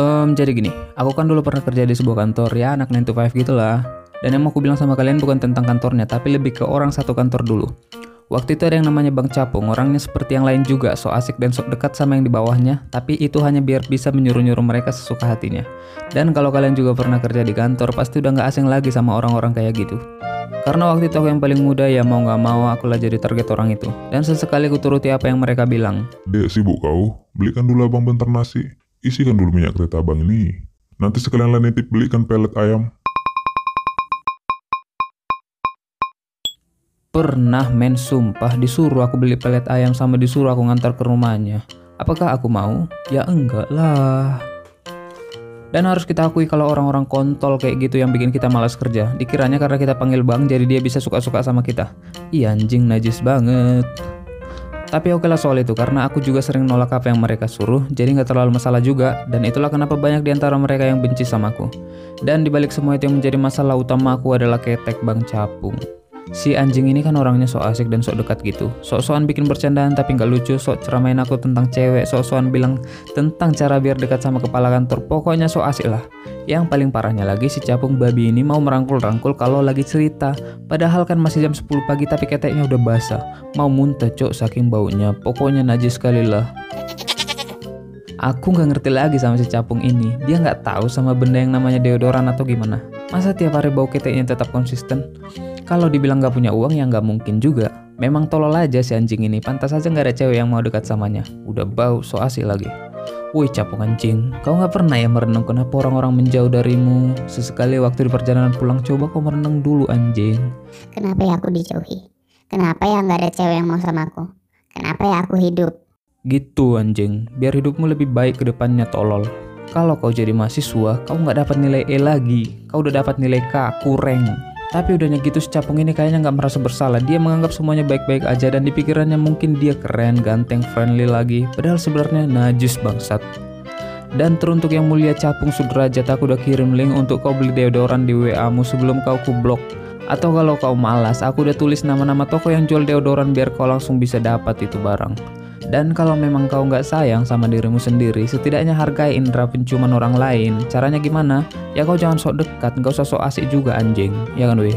Um, jadi gini, aku kan dulu pernah kerja di sebuah kantor ya anak 9 to 5 gitu lah. Dan yang mau aku bilang sama kalian bukan tentang kantornya, tapi lebih ke orang satu kantor dulu. Waktu itu ada yang namanya Bang Capung, orangnya seperti yang lain juga, so asik dan sok dekat sama yang di bawahnya, tapi itu hanya biar bisa menyuruh-nyuruh mereka sesuka hatinya. Dan kalau kalian juga pernah kerja di kantor, pasti udah nggak asing lagi sama orang-orang kayak gitu. Karena waktu itu aku yang paling muda ya mau nggak mau aku lah jadi target orang itu. Dan sesekali aku turuti apa yang mereka bilang. Dek sibuk kau, belikan dulu abang bentar nasi. Isikan dulu minyak kereta abang ini. Nanti sekalian lain nitip belikan pelet ayam. Pernah men sumpah disuruh aku beli pelet ayam sama disuruh aku ngantar ke rumahnya. Apakah aku mau? Ya enggak lah. Dan harus kita akui kalau orang-orang kontol kayak gitu yang bikin kita malas kerja. Dikiranya karena kita panggil bang jadi dia bisa suka-suka sama kita. Iya anjing najis banget. Tapi oke lah soal itu karena aku juga sering nolak apa yang mereka suruh, jadi nggak terlalu masalah juga. Dan itulah kenapa banyak di antara mereka yang benci sama aku. Dan dibalik semua itu yang menjadi masalah utama aku adalah ketek bang capung. Si anjing ini kan orangnya sok asik dan sok dekat gitu. Sok-sokan bikin bercandaan tapi nggak lucu, sok ceramain aku tentang cewek, sok-sokan bilang tentang cara biar dekat sama kepala kantor. Pokoknya sok asik lah. Yang paling parahnya lagi si capung babi ini mau merangkul-rangkul kalau lagi cerita. Padahal kan masih jam 10 pagi tapi keteknya udah basah. Mau muntah cok saking baunya. Pokoknya najis sekali lah. Aku nggak ngerti lagi sama si capung ini. Dia nggak tahu sama benda yang namanya deodoran atau gimana. Masa tiap hari bau keteknya tetap konsisten? Kalau dibilang gak punya uang ya nggak mungkin juga. Memang tolol aja si anjing ini, pantas aja nggak ada cewek yang mau dekat samanya. Udah bau, so asik lagi. Woi capung anjing, kau nggak pernah ya merenung kenapa orang-orang menjauh darimu? Sesekali waktu di perjalanan pulang coba kau merenung dulu anjing. Kenapa ya aku dijauhi? Kenapa ya nggak ada cewek yang mau sama aku? Kenapa ya aku hidup? Gitu anjing, biar hidupmu lebih baik ke depannya tolol. Kalau kau jadi mahasiswa, kau nggak dapat nilai E lagi, kau udah dapat nilai K, kurang. Tapi udahnya gitu si capung ini kayaknya nggak merasa bersalah. Dia menganggap semuanya baik-baik aja dan di pikirannya mungkin dia keren, ganteng, friendly lagi. Padahal sebenarnya najis bangsat. Dan teruntuk yang mulia capung sudrajat aku udah kirim link untuk kau beli deodoran di WA-mu sebelum kau kublok. Atau kalau kau malas, aku udah tulis nama-nama toko yang jual deodoran biar kau langsung bisa dapat itu barang. Dan kalau memang kau nggak sayang sama dirimu sendiri, setidaknya hargai indera penciuman orang lain. Caranya gimana? Ya kau jangan sok dekat, nggak usah sok asik juga anjing. Ya kan weh?